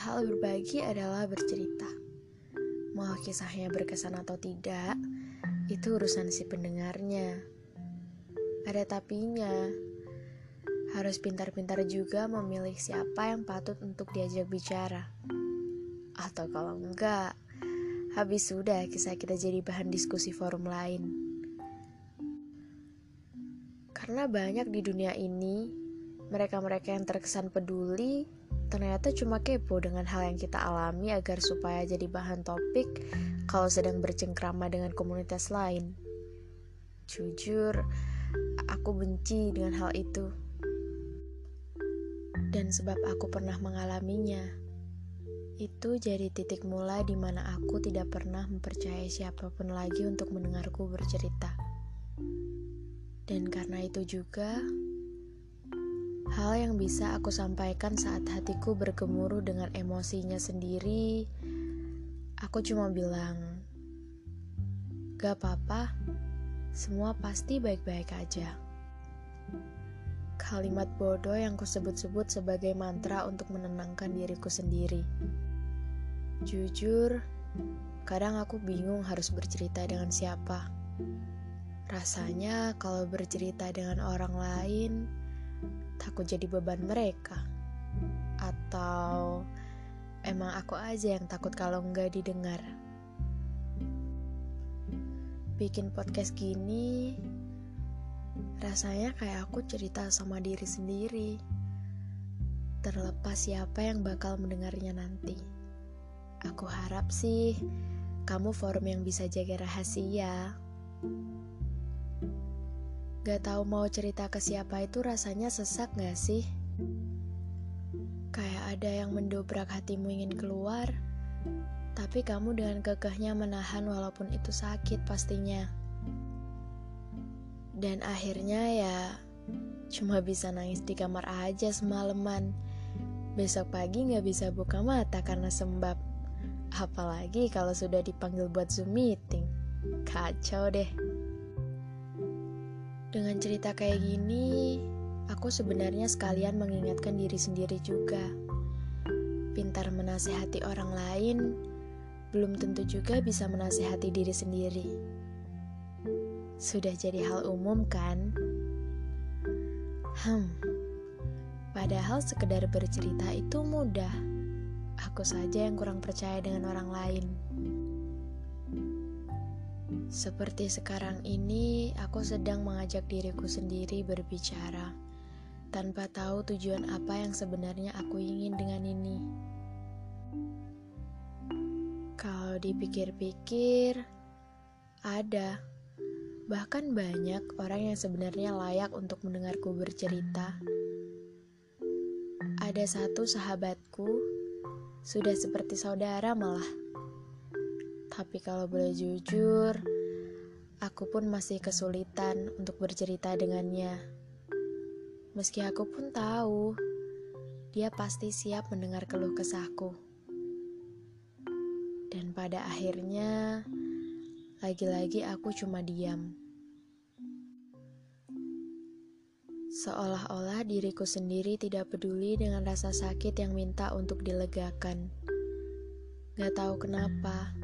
Padahal berbagi adalah bercerita. Mau kisahnya berkesan atau tidak, itu urusan si pendengarnya. Ada tapinya. Harus pintar-pintar juga memilih siapa yang patut untuk diajak bicara. Atau kalau enggak, habis sudah kisah kita jadi bahan diskusi forum lain. Karena banyak di dunia ini, mereka-mereka yang terkesan peduli ternyata cuma kepo dengan hal yang kita alami agar supaya jadi bahan topik kalau sedang bercengkrama dengan komunitas lain. Jujur, aku benci dengan hal itu. Dan sebab aku pernah mengalaminya, itu jadi titik mulai di mana aku tidak pernah mempercayai siapa pun lagi untuk mendengarku bercerita. Dan karena itu juga, Yang bisa aku sampaikan saat hatiku bergemuruh dengan emosinya sendiri, aku cuma bilang, "Gak apa-apa, semua pasti baik-baik aja." Kalimat bodoh yang kusebut-sebut sebagai mantra untuk menenangkan diriku sendiri. Jujur, kadang aku bingung harus bercerita dengan siapa. Rasanya, kalau bercerita dengan orang lain takut jadi beban mereka. Atau emang aku aja yang takut kalau nggak didengar. Bikin podcast gini rasanya kayak aku cerita sama diri sendiri. Terlepas siapa yang bakal mendengarnya nanti. Aku harap sih kamu forum yang bisa jaga rahasia Gak tahu mau cerita ke siapa itu rasanya sesak gak sih? Kayak ada yang mendobrak hatimu ingin keluar, tapi kamu dengan kekehnya menahan walaupun itu sakit pastinya. Dan akhirnya ya cuma bisa nangis di kamar aja semalaman. Besok pagi gak bisa buka mata karena sembab. Apalagi kalau sudah dipanggil buat Zoom meeting. Kacau deh. Dengan cerita kayak gini, aku sebenarnya sekalian mengingatkan diri sendiri juga. Pintar menasehati orang lain, belum tentu juga bisa menasehati diri sendiri. Sudah jadi hal umum kan? Hmm, padahal sekedar bercerita itu mudah. Aku saja yang kurang percaya dengan orang lain. Seperti sekarang ini, aku sedang mengajak diriku sendiri berbicara tanpa tahu tujuan apa yang sebenarnya aku ingin dengan ini. Kalau dipikir-pikir, ada bahkan banyak orang yang sebenarnya layak untuk mendengarku bercerita. Ada satu sahabatku, sudah seperti saudara malah. Tapi kalau boleh jujur, aku pun masih kesulitan untuk bercerita dengannya. Meski aku pun tahu dia pasti siap mendengar keluh kesahku. Dan pada akhirnya, lagi-lagi aku cuma diam. Seolah-olah diriku sendiri tidak peduli dengan rasa sakit yang minta untuk dilegakan. Gak tahu kenapa,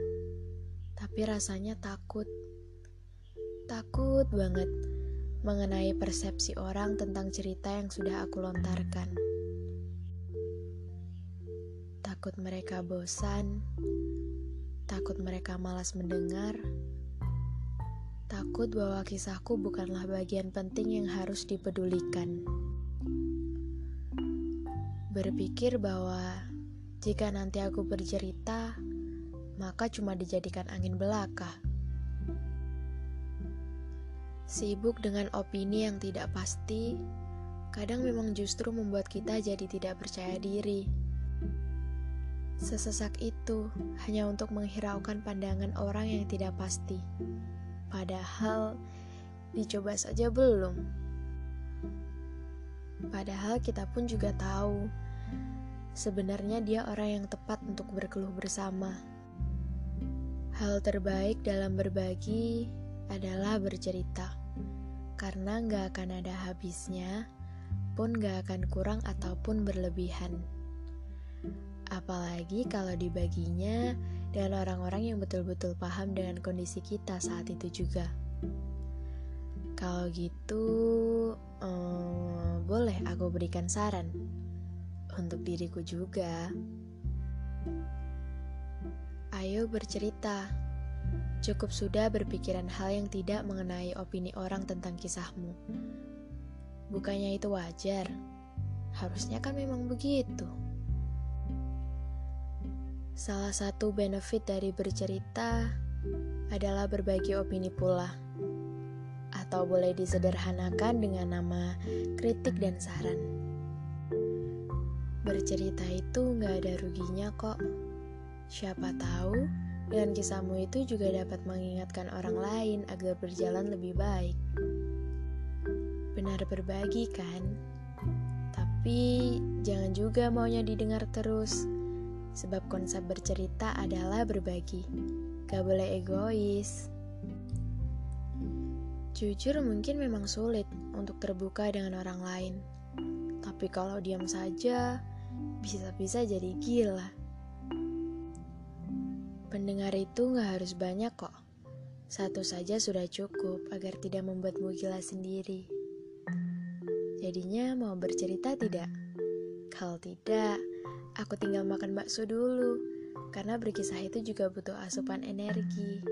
tapi rasanya takut. Takut banget mengenai persepsi orang tentang cerita yang sudah aku lontarkan. Takut mereka bosan, takut mereka malas mendengar, takut bahwa kisahku bukanlah bagian penting yang harus dipedulikan. Berpikir bahwa jika nanti aku bercerita, maka cuma dijadikan angin belaka. Sibuk dengan opini yang tidak pasti, kadang memang justru membuat kita jadi tidak percaya diri. Sesesak itu hanya untuk menghiraukan pandangan orang yang tidak pasti. Padahal dicoba saja belum. Padahal kita pun juga tahu sebenarnya dia orang yang tepat untuk berkeluh bersama. Hal terbaik dalam berbagi adalah bercerita, karena gak akan ada habisnya, pun gak akan kurang ataupun berlebihan. Apalagi kalau dibaginya dengan orang-orang yang betul-betul paham dengan kondisi kita saat itu juga. Kalau gitu, um, boleh aku berikan saran untuk diriku juga. Ayo bercerita. Cukup sudah berpikiran hal yang tidak mengenai opini orang tentang kisahmu. Bukannya itu wajar? Harusnya kan memang begitu. Salah satu benefit dari bercerita adalah berbagi opini pula. Atau boleh disederhanakan dengan nama kritik dan saran. Bercerita itu nggak ada ruginya kok. Siapa tahu dengan kisahmu itu juga dapat mengingatkan orang lain agar berjalan lebih baik. Benar berbagi kan? Tapi jangan juga maunya didengar terus. Sebab konsep bercerita adalah berbagi. Gak boleh egois. Jujur mungkin memang sulit untuk terbuka dengan orang lain. Tapi kalau diam saja, bisa-bisa jadi gila. Pendengar itu gak harus banyak kok. Satu saja sudah cukup agar tidak membuatmu gila sendiri. Jadinya mau bercerita tidak? Kalau tidak, aku tinggal makan bakso dulu. Karena berkisah itu juga butuh asupan energi.